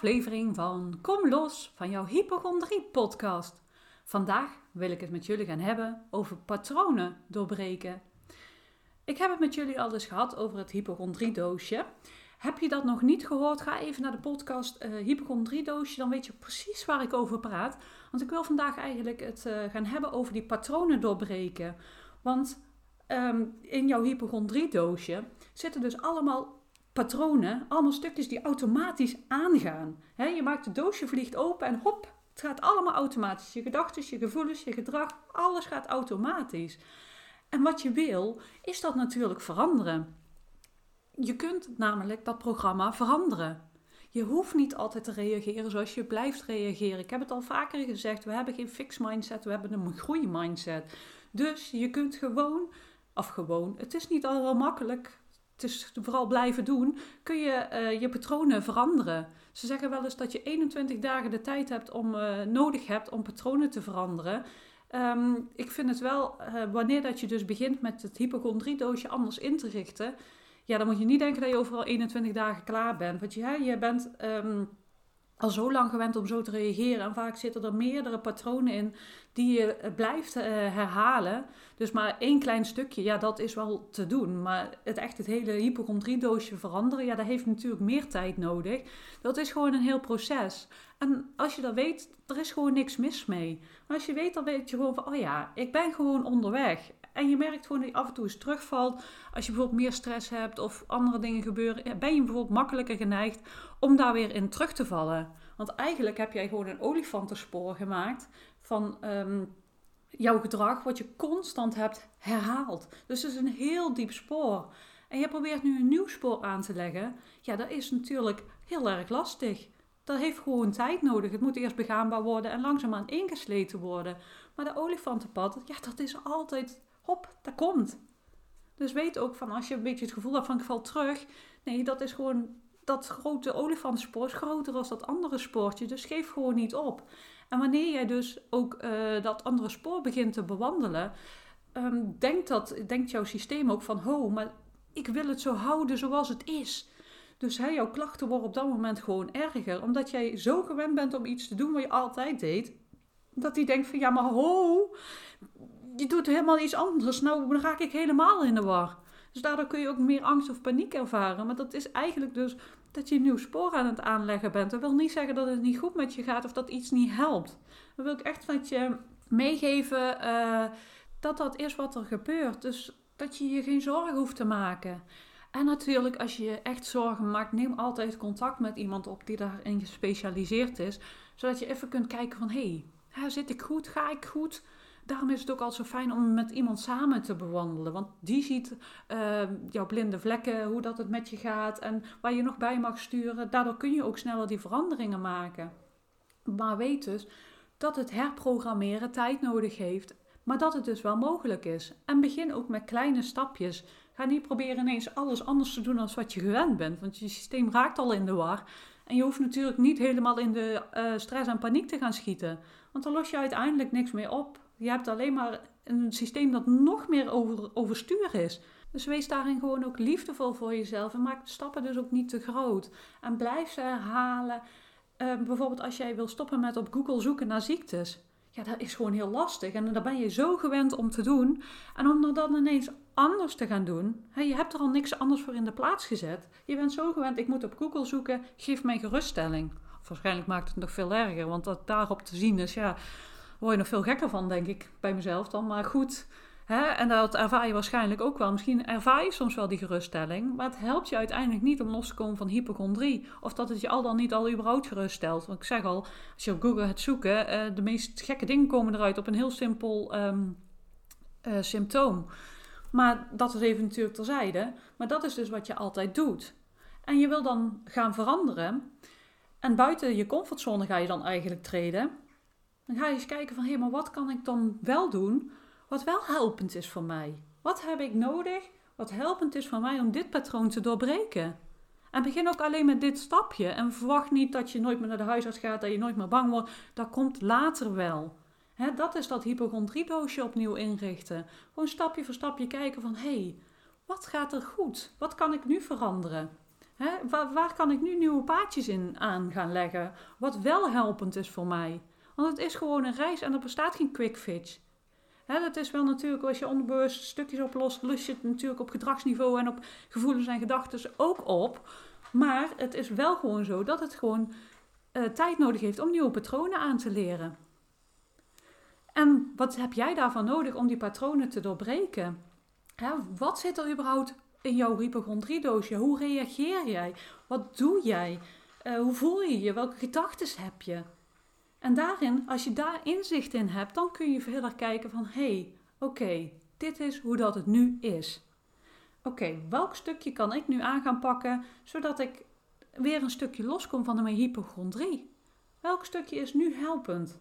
aflevering van Kom los van jouw hypochondrie podcast. Vandaag wil ik het met jullie gaan hebben over patronen doorbreken. Ik heb het met jullie al eens gehad over het hypochondrie doosje. Heb je dat nog niet gehoord? Ga even naar de podcast uh, hypochondrie doosje, dan weet je precies waar ik over praat. Want ik wil vandaag eigenlijk het uh, gaan hebben over die patronen doorbreken. Want um, in jouw hypochondrie doosje zitten dus allemaal patronen, allemaal stukjes die automatisch aangaan. je maakt het doosje, vliegt open en hop, het gaat allemaal automatisch. Je gedachten, je gevoelens, je gedrag, alles gaat automatisch. En wat je wil, is dat natuurlijk veranderen. Je kunt namelijk dat programma veranderen. Je hoeft niet altijd te reageren zoals je blijft reageren. Ik heb het al vaker gezegd, we hebben geen fix mindset, we hebben een groei mindset. Dus je kunt gewoon, of gewoon, het is niet al makkelijk, is vooral blijven doen, kun je uh, je patronen veranderen. Ze zeggen wel eens dat je 21 dagen de tijd hebt om, uh, nodig hebt om patronen te veranderen. Um, ik vind het wel, uh, wanneer dat je dus begint met het hypochondriedoosje anders in te richten, ja, dan moet je niet denken dat je overal 21 dagen klaar bent. Want je, je bent um, al zo lang gewend om zo te reageren. En vaak zitten er meerdere patronen in die je eh, blijft uh, herhalen. Dus maar één klein stukje, ja, dat is wel te doen. Maar het echt het hele hypochondriedoosje veranderen, ja, dat heeft natuurlijk meer tijd nodig. Dat is gewoon een heel proces. En als je dat weet, er is gewoon niks mis mee. Maar als je weet, dan weet je gewoon van, oh ja, ik ben gewoon onderweg. En je merkt gewoon dat je af en toe eens terugvalt. Als je bijvoorbeeld meer stress hebt of andere dingen gebeuren, ben je bijvoorbeeld makkelijker geneigd om daar weer in terug te vallen. Want eigenlijk heb jij gewoon een olifantenspoor gemaakt van um, jouw gedrag, wat je constant hebt herhaald. Dus het is een heel diep spoor. En je probeert nu een nieuw spoor aan te leggen. Ja, dat is natuurlijk heel erg lastig. Dat heeft gewoon tijd nodig. Het moet eerst begaanbaar worden en langzaamaan ingesleten worden. Maar de olifantenpad, ja, dat is altijd hop, dat komt. Dus weet ook van als je een beetje het gevoel hebt van ik val terug. Nee, dat is gewoon dat grote olifantenspoor is groter dan dat andere spoortje. Dus geef gewoon niet op. En wanneer jij dus ook uh, dat andere spoor begint te bewandelen, um, denkt, dat, denkt jouw systeem ook van ho, maar ik wil het zo houden zoals het is. Dus hè, jouw klachten worden op dat moment gewoon erger. Omdat jij zo gewend bent om iets te doen wat je altijd deed. Dat die denkt van ja, maar ho, je doet helemaal iets anders. Nou, dan raak ik helemaal in de war. Dus daardoor kun je ook meer angst of paniek ervaren. Maar dat is eigenlijk dus dat je een nieuw spoor aan het aanleggen bent. Dat wil niet zeggen dat het niet goed met je gaat of dat iets niet helpt. Dan wil ik echt met je meegeven uh, dat dat is wat er gebeurt. Dus dat je je geen zorgen hoeft te maken. En natuurlijk, als je je echt zorgen maakt, neem altijd contact met iemand op die daarin gespecialiseerd is. Zodat je even kunt kijken van, hé, hey, zit ik goed? Ga ik goed? Daarom is het ook altijd zo fijn om met iemand samen te bewandelen. Want die ziet uh, jouw blinde vlekken, hoe dat het met je gaat en waar je nog bij mag sturen. Daardoor kun je ook sneller die veranderingen maken. Maar weet dus dat het herprogrammeren tijd nodig heeft. Maar dat het dus wel mogelijk is. En begin ook met kleine stapjes. Ga niet proberen ineens alles anders te doen dan wat je gewend bent. Want je systeem raakt al in de war. En je hoeft natuurlijk niet helemaal in de uh, stress en paniek te gaan schieten. Want dan los je uiteindelijk niks meer op. Je hebt alleen maar een systeem dat nog meer over, overstuur is. Dus wees daarin gewoon ook liefdevol voor jezelf en maak de stappen dus ook niet te groot. En blijf ze herhalen. Uh, bijvoorbeeld als jij wil stoppen met op Google zoeken naar ziektes. Ja, dat is gewoon heel lastig. En daar ben je zo gewend om te doen. En om er dan ineens anders te gaan doen. Je hebt er al niks anders voor in de plaats gezet. Je bent zo gewend, ik moet op Google zoeken, geef mij geruststelling. Waarschijnlijk maakt het nog veel erger, want dat daarop te zien is, ja, word je nog veel gekker van, denk ik, bij mezelf dan. Maar goed, hè? en dat ervaar je waarschijnlijk ook wel. Misschien ervaar je soms wel die geruststelling, maar het helpt je uiteindelijk niet om los te komen van hypochondrie. Of dat het je al dan niet al überhaupt geruststelt. Want ik zeg al, als je op Google gaat zoeken, uh, de meest gekke dingen komen eruit op een heel simpel um, uh, symptoom. Maar dat is even natuurlijk terzijde. Maar dat is dus wat je altijd doet. En je wil dan gaan veranderen. En buiten je comfortzone ga je dan eigenlijk treden. Dan ga je eens kijken van, hé, maar wat kan ik dan wel doen wat wel helpend is voor mij? Wat heb ik nodig wat helpend is voor mij om dit patroon te doorbreken? En begin ook alleen met dit stapje. En verwacht niet dat je nooit meer naar de huisarts gaat, dat je nooit meer bang wordt. Dat komt later wel. dat is dat hypochondriedoosje opnieuw inrichten. Gewoon stapje voor stapje kijken van, hé, hey, wat gaat er goed? Wat kan ik nu veranderen? Hè? Waar, waar kan ik nu nieuwe paadjes in aan gaan leggen? Wat wel helpend is voor mij. Want het is gewoon een reis en er bestaat geen quick fix. Hè, dat is wel natuurlijk, als je onderbewust stukjes oplost, lust je het natuurlijk op gedragsniveau en op gevoelens en gedachten ook op. Maar het is wel gewoon zo dat het gewoon uh, tijd nodig heeft om nieuwe patronen aan te leren. En wat heb jij daarvan nodig om die patronen te doorbreken? Wat zit er überhaupt in jouw hypochondriedoosje? Hoe reageer jij? Wat doe jij? Uh, hoe voel je je? Welke gedachten heb je? En daarin, als je daar inzicht in hebt, dan kun je verder kijken van hé, hey, oké, dit is hoe dat het nu is. Oké, welk stukje kan ik nu aan gaan pakken zodat ik weer een stukje loskom van mijn hypochondrie? Welk stukje is nu helpend?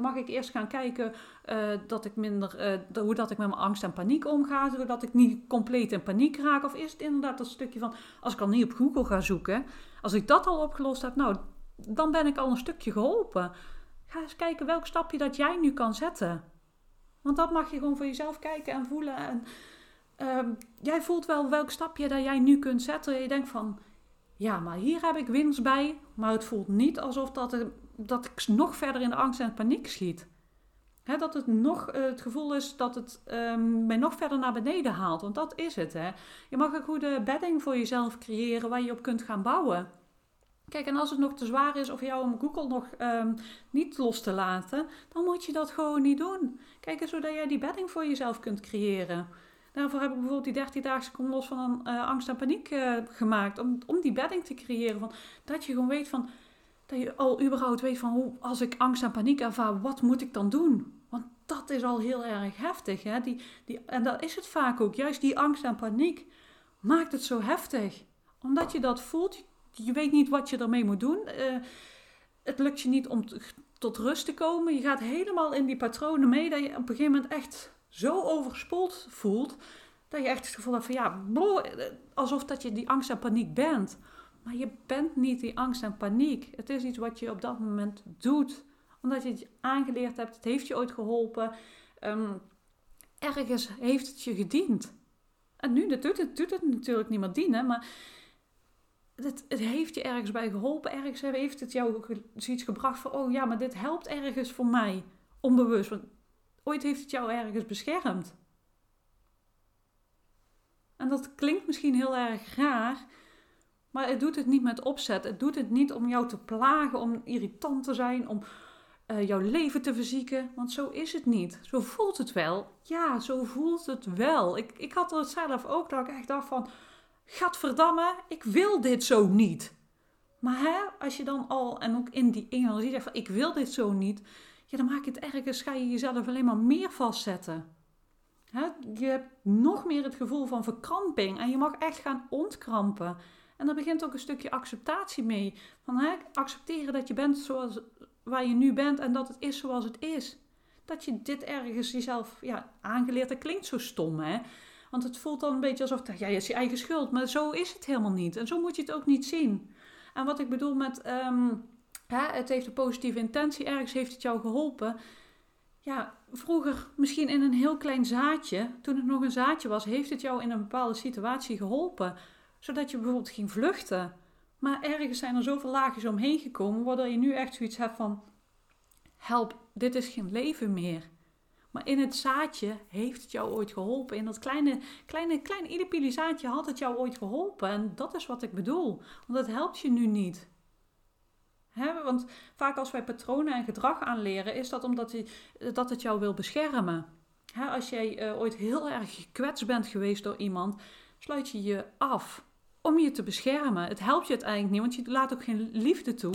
mag ik eerst gaan kijken uh, dat ik minder, uh, hoe dat ik met mijn angst en paniek omga, zodat ik niet compleet in paniek raak? Of is het inderdaad dat stukje van, als ik al niet op Google ga zoeken, als ik dat al opgelost heb, nou, dan ben ik al een stukje geholpen. Ga eens kijken welk stapje dat jij nu kan zetten. Want dat mag je gewoon voor jezelf kijken en voelen. En, uh, jij voelt wel welk stapje dat jij nu kunt zetten. Je denkt van, ja, maar hier heb ik winst bij. Maar het voelt niet alsof dat, het, dat ik nog verder in de angst en paniek schiet. dat het nog uh, het gevoel is dat het um, mij nog verder naar beneden haalt. Want dat is het. Hè. Je mag een goede bedding voor jezelf creëren waar je op kunt gaan bouwen. Kijk, en als het nog te zwaar is of jou om Google nog um, niet los te laten, dan moet je dat gewoon niet doen. Kijk eens zodat jij die bedding voor jezelf kunt creëren. Daarvoor heb ik bijvoorbeeld die 30-daagse kom los van een, uh, angst en paniek uh, gemaakt. Om, om die bedding te creëren. Van, dat je gewoon weet van, dat je al überhaupt weet van, hoe, als ik angst en paniek ervaar, wat moet ik dan doen? Want dat is al heel erg heftig. Hè? Die, die, en dat is het vaak ook. Juist die angst en paniek maakt het zo heftig. Omdat je dat voelt, je weet niet wat je ermee moet doen. Uh, het lukt je niet om tot rust te komen. Je gaat helemaal in die patronen mee dat je op een gegeven moment echt zo overspoeld voelt. Dat je echt het gevoel hebt van ja, alsof dat je die angst en paniek bent. Maar je bent niet die angst en paniek. Het is iets wat je op dat moment doet. Omdat je het aangeleerd hebt. Het heeft je ooit geholpen. Um, ergens heeft het je gediend. En nu dat doet, het, doet het natuurlijk niet meer dienen. Maar het, het, heeft je ergens bij geholpen. Ergens heeft het jou zoiets gebracht van, oh ja, maar dit helpt ergens voor mij. Onbewust. Want ooit heeft het jou ergens beschermd. En dat klinkt misschien heel erg raar. Maar het doet het niet met opzet. Het doet het niet om jou te plagen, om irritant te zijn, om uh, jouw leven te verzieken. Want zo is het niet. Zo voelt het wel. Ja, zo voelt het wel. Ik, ik had er zelf ook dat ik echt dacht van gadverdamme, ik wil dit zo niet. Maar hè, als je dan al, en ook in die energie zegt van ik wil dit zo niet, ja, dan maak je het ergens, ga je jezelf alleen maar meer vastzetten. Hè, je hebt nog meer het gevoel van verkramping en je mag echt gaan ontkrampen. En daar begint ook een stukje acceptatie mee. Van hè, accepteren dat je bent zoals waar je nu bent en dat het is zoals het is. Dat je dit ergens jezelf ja, aangeleerd, dat klinkt zo stom hè. Want het voelt dan een beetje alsof ja, je is je eigen schuld. Maar zo is het helemaal niet. En zo moet je het ook niet zien. En wat ik bedoel met um, hè, het heeft een positieve intentie, ergens heeft het jou geholpen. Ja, vroeger misschien in een heel klein zaadje, toen het nog een zaadje was, heeft het jou in een bepaalde situatie geholpen. Zodat je bijvoorbeeld ging vluchten. Maar ergens zijn er zoveel laagjes omheen gekomen, waardoor je nu echt zoiets hebt van: help, dit is geen leven meer. Maar in het zaadje heeft het jou ooit geholpen. In dat kleine, kleine, kleine illepili zaadje had het jou ooit geholpen. En dat is wat ik bedoel. Want dat helpt je nu niet. want vaak als wij patronen en gedrag aanleren, is dat omdat hij, dat het jou wil beschermen. als jij uh, ooit heel erg gekwetst bent geweest door iemand, sluit je je af om je te beschermen. Het helpt je uiteindelijk niet, want je laat ook geen liefde toe.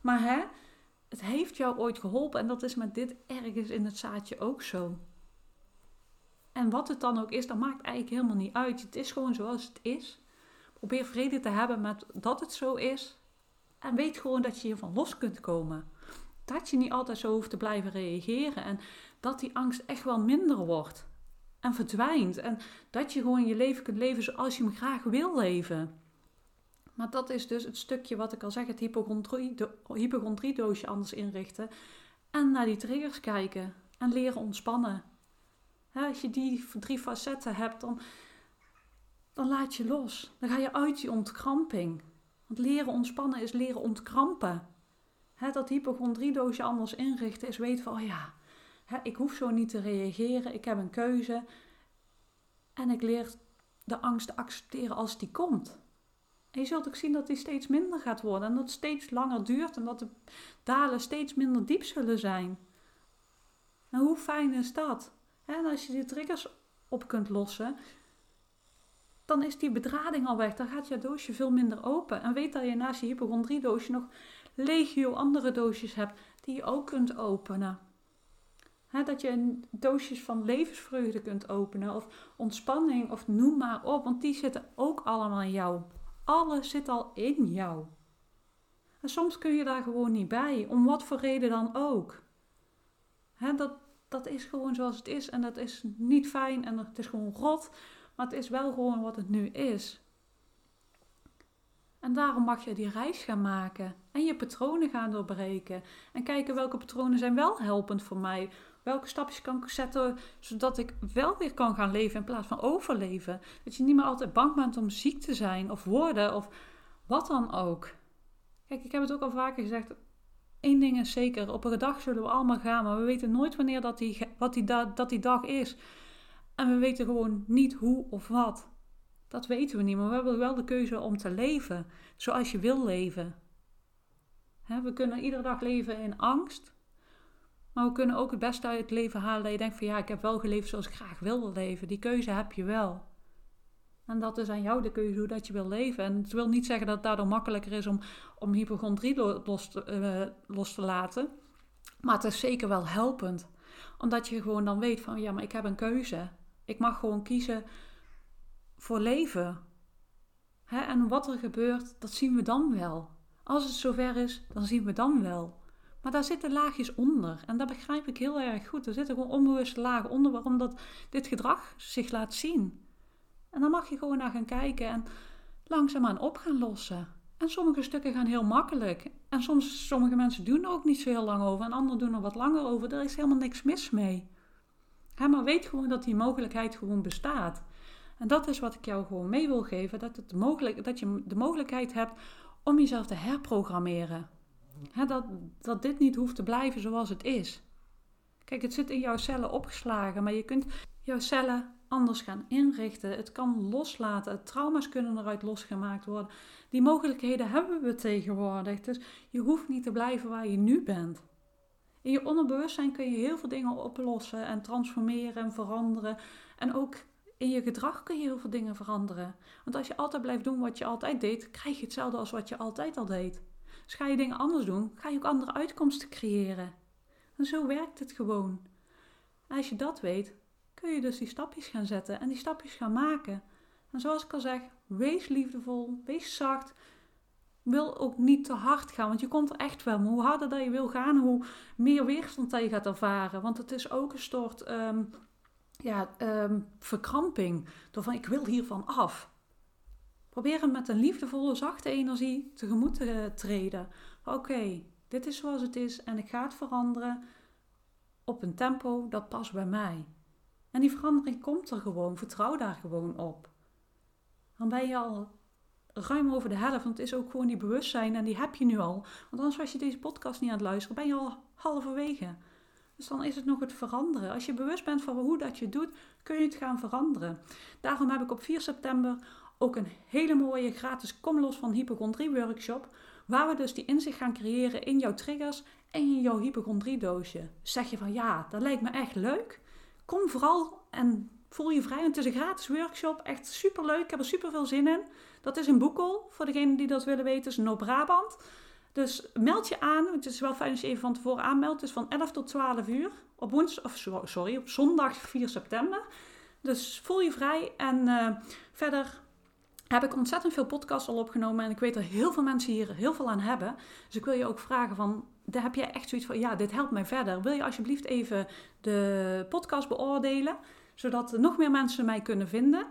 Maar hè, het heeft jou ooit geholpen en dat is met dit ergens in het zaadje ook zo. En wat het dan ook is, dat maakt eigenlijk helemaal niet uit. Het is gewoon zoals het is. Probeer vrede te hebben met dat het zo is. En weet gewoon dat je hiervan los kunt komen. Dat je niet altijd zo hoeft te blijven reageren. En dat die angst echt wel minder wordt. En verdwijnt. En dat je gewoon je leven kunt leven zoals je hem graag wil leven. Maar dat is dus het stukje wat ik al zeg, het hypochondriedoosje anders inrichten. En naar die triggers kijken en leren ontspannen. als je die drie facetten hebt, dan, dan laat je los. Dan ga je uit die ontkramping. Want leren ontspannen is leren ontkrampen. He, dat hypochondriedoosje anders inrichten is weten van, oh ja, ik hoef zo niet te reageren. Ik heb een keuze. En ik leer de angst te accepteren als die komt. En je zult ook zien dat die steeds minder gaat worden. En dat het steeds langer duurt. En dat de dalen steeds minder diep zullen zijn. En hoe fijn is dat? En als je die triggers op kunt lossen, dan is die bedrading al weg. Dan gaat je doosje veel minder open. En weet dat je naast je hypochondrie doosje nog legio andere doosjes hebt die je ook kunt openen dat je doosjes van levensvreugde kunt openen of ontspanning of noem maar op, want die zitten ook allemaal in jou. Alles zit al in jou. En soms kun je daar gewoon niet bij, om wat voor reden dan ook. dat, dat is gewoon zoals het is en dat is niet fijn en het is gewoon rot, maar het is wel gewoon wat het nu is. En daarom mag je die reis gaan maken en je patronen gaan doorbreken en kijken welke patronen zijn wel helpend voor mij. Welke stapjes kan ik zetten zodat ik wel weer kan gaan leven in plaats van overleven? Dat je niet meer altijd bang bent om ziek te zijn of worden of wat dan ook. Kijk, ik heb het ook al vaker gezegd. Eén ding is zeker, op een dag zullen we allemaal gaan, maar we weten nooit wanneer dat die, wat die, dat die dag is. En we weten gewoon niet hoe of wat. Dat weten we niet, maar we hebben wel de keuze om te leven zoals je wil leven. we kunnen iedere dag leven in angst. Maar we kunnen ook het beste uit het leven halen dat je denkt van ja, ik heb wel geleefd zoals ik graag wil leven. Die keuze heb je wel. En dat is aan jou de keuze hoe dat je wil leven. En het wil niet zeggen dat het daardoor makkelijker is om, om hypochondrie los te, uh, los te laten. Maar het is zeker wel helpend. Omdat je gewoon dan weet van ja, maar ik heb een keuze. Ik mag gewoon kiezen voor leven. Hè? En wat er gebeurt, dat zien we dan wel. Als het zover is, dan zien we dan wel. Maar daar zitten laagjes onder. En dat begrijp ik heel erg goed. Er zitten gewoon onbewuste lagen onder waarom dat dit gedrag zich laat zien. En dan mag je gewoon naar gaan kijken en langzaamaan op gaan lossen. En sommige stukken gaan heel makkelijk. En soms, sommige mensen doen er ook niet zo heel lang over. En anderen doen er wat langer over. Er is helemaal niks mis mee. maar weet gewoon dat die mogelijkheid gewoon bestaat. En dat is wat ik jou gewoon mee wil geven. Dat, het mogelijk, dat je de mogelijkheid hebt om jezelf te herprogrammeren dat, dat dit niet hoeft te blijven zoals het is. Kijk, het zit in jouw cellen opgeslagen, maar je kunt jouw cellen anders gaan inrichten. Het kan loslaten. Trauma's kunnen eruit losgemaakt worden. Die mogelijkheden hebben we tegenwoordig. Dus je hoeft niet te blijven waar je nu bent. In je onderbewustzijn kun je heel veel dingen oplossen en transformeren en veranderen. En ook in je gedrag kun je heel veel dingen veranderen. Want als je altijd blijft doen wat je altijd deed, krijg je hetzelfde als wat je altijd al deed. Dus ga je dingen anders doen, ga je ook andere uitkomsten creëren. En zo werkt het gewoon. als je dat weet, kun je dus die stapjes gaan zetten en die stapjes gaan maken. En zoals ik al zeg, wees liefdevol, wees zacht. Wil ook niet te hard gaan, want je komt er echt wel. Hoe harder dat je wil gaan, hoe meer weerstand dat je gaat ervaren. Want het is ook een soort um, ja, um, verkramping. Door van, ik wil hiervan af. Probeer hem met een liefdevolle, zachte energie tegemoet te treden. Oké, dit is zoals het is en ik ga het veranderen op een tempo dat past bij mij. En die verandering komt er gewoon. Vertrouw daar gewoon op. Dan ben je al ruim over de helft. Want het is ook gewoon die bewustzijn en die heb je nu al. Want anders was je deze podcast niet aan het luisteren, ben je al halverwege. Dus dan is het nog het veranderen. Als je bewust bent van hoe dat je doet, kun je het gaan veranderen. Daarom heb ik op 4 september ook een hele mooie gratis Kom los van hypochondrie workshop. Waar we dus die inzicht gaan creëren in jouw triggers en in jouw hypochondrie doosje. Zeg je van ja, dat lijkt me echt leuk. Kom vooral en voel je vrij. Het is een gratis workshop. Echt super leuk. Ik heb er super veel zin in. Dat is in Boekel. Voor degenen die dat willen weten, is Noord-Brabant. Dus meld je aan. Het is wel fijn als je even van tevoren aanmeldt. Het is van 11 tot 12 uur. Op woensdag, of sorry, op zondag 4 september. Dus voel je vrij. En uh, verder heb ik ontzettend veel podcasts al opgenomen en ik weet dat heel veel mensen hier heel veel aan hebben. Dus ik wil je ook vragen van, daar heb jij echt zoiets van, ja, dit helpt mij verder. Wil je alsjeblieft even de podcast beoordelen, zodat nog meer mensen mij kunnen vinden.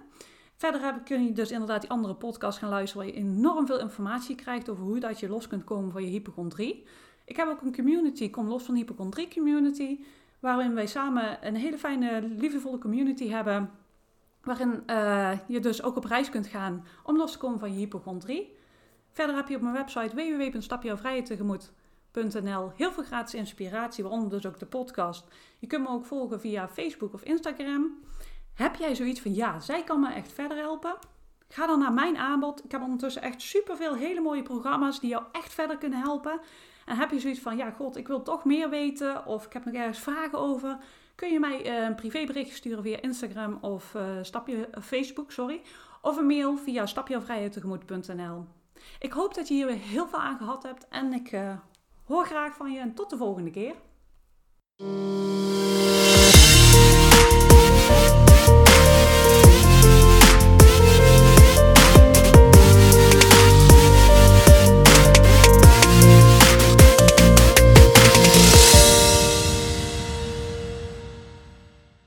Verder kun je dus inderdaad die andere podcast gaan luisteren, waar je enorm veel informatie krijgt over hoe dat je los kunt komen van je hypochondrie. Ik heb ook een community, Kom Los van Hypochondrie Community, waarin wij samen een hele fijne, liefdevolle community hebben Waarin uh, je dus ook op reis kunt gaan om los te komen van je hypochondrie. Verder heb je op mijn website www.stapjouwvrijheidtegemoet.nl heel veel gratis inspiratie, waaronder dus ook de podcast. Je kunt me ook volgen via Facebook of Instagram. Heb jij zoiets van, ja, zij kan me echt verder helpen? Ga dan naar mijn aanbod. Ik heb ondertussen echt superveel hele mooie programma's die jou echt verder kunnen helpen. En heb je zoiets van, ja god, ik wil toch meer weten of ik heb nog ergens vragen over, kun je mij eh, een privébericht sturen via Instagram of uh, stapje, uh, Facebook, sorry. Of een mail via stapjevrijheidtegemoet.nl. Ik hoop dat je hier weer heel veel aan gehad hebt en ik hoor graag van je en tot de volgende keer.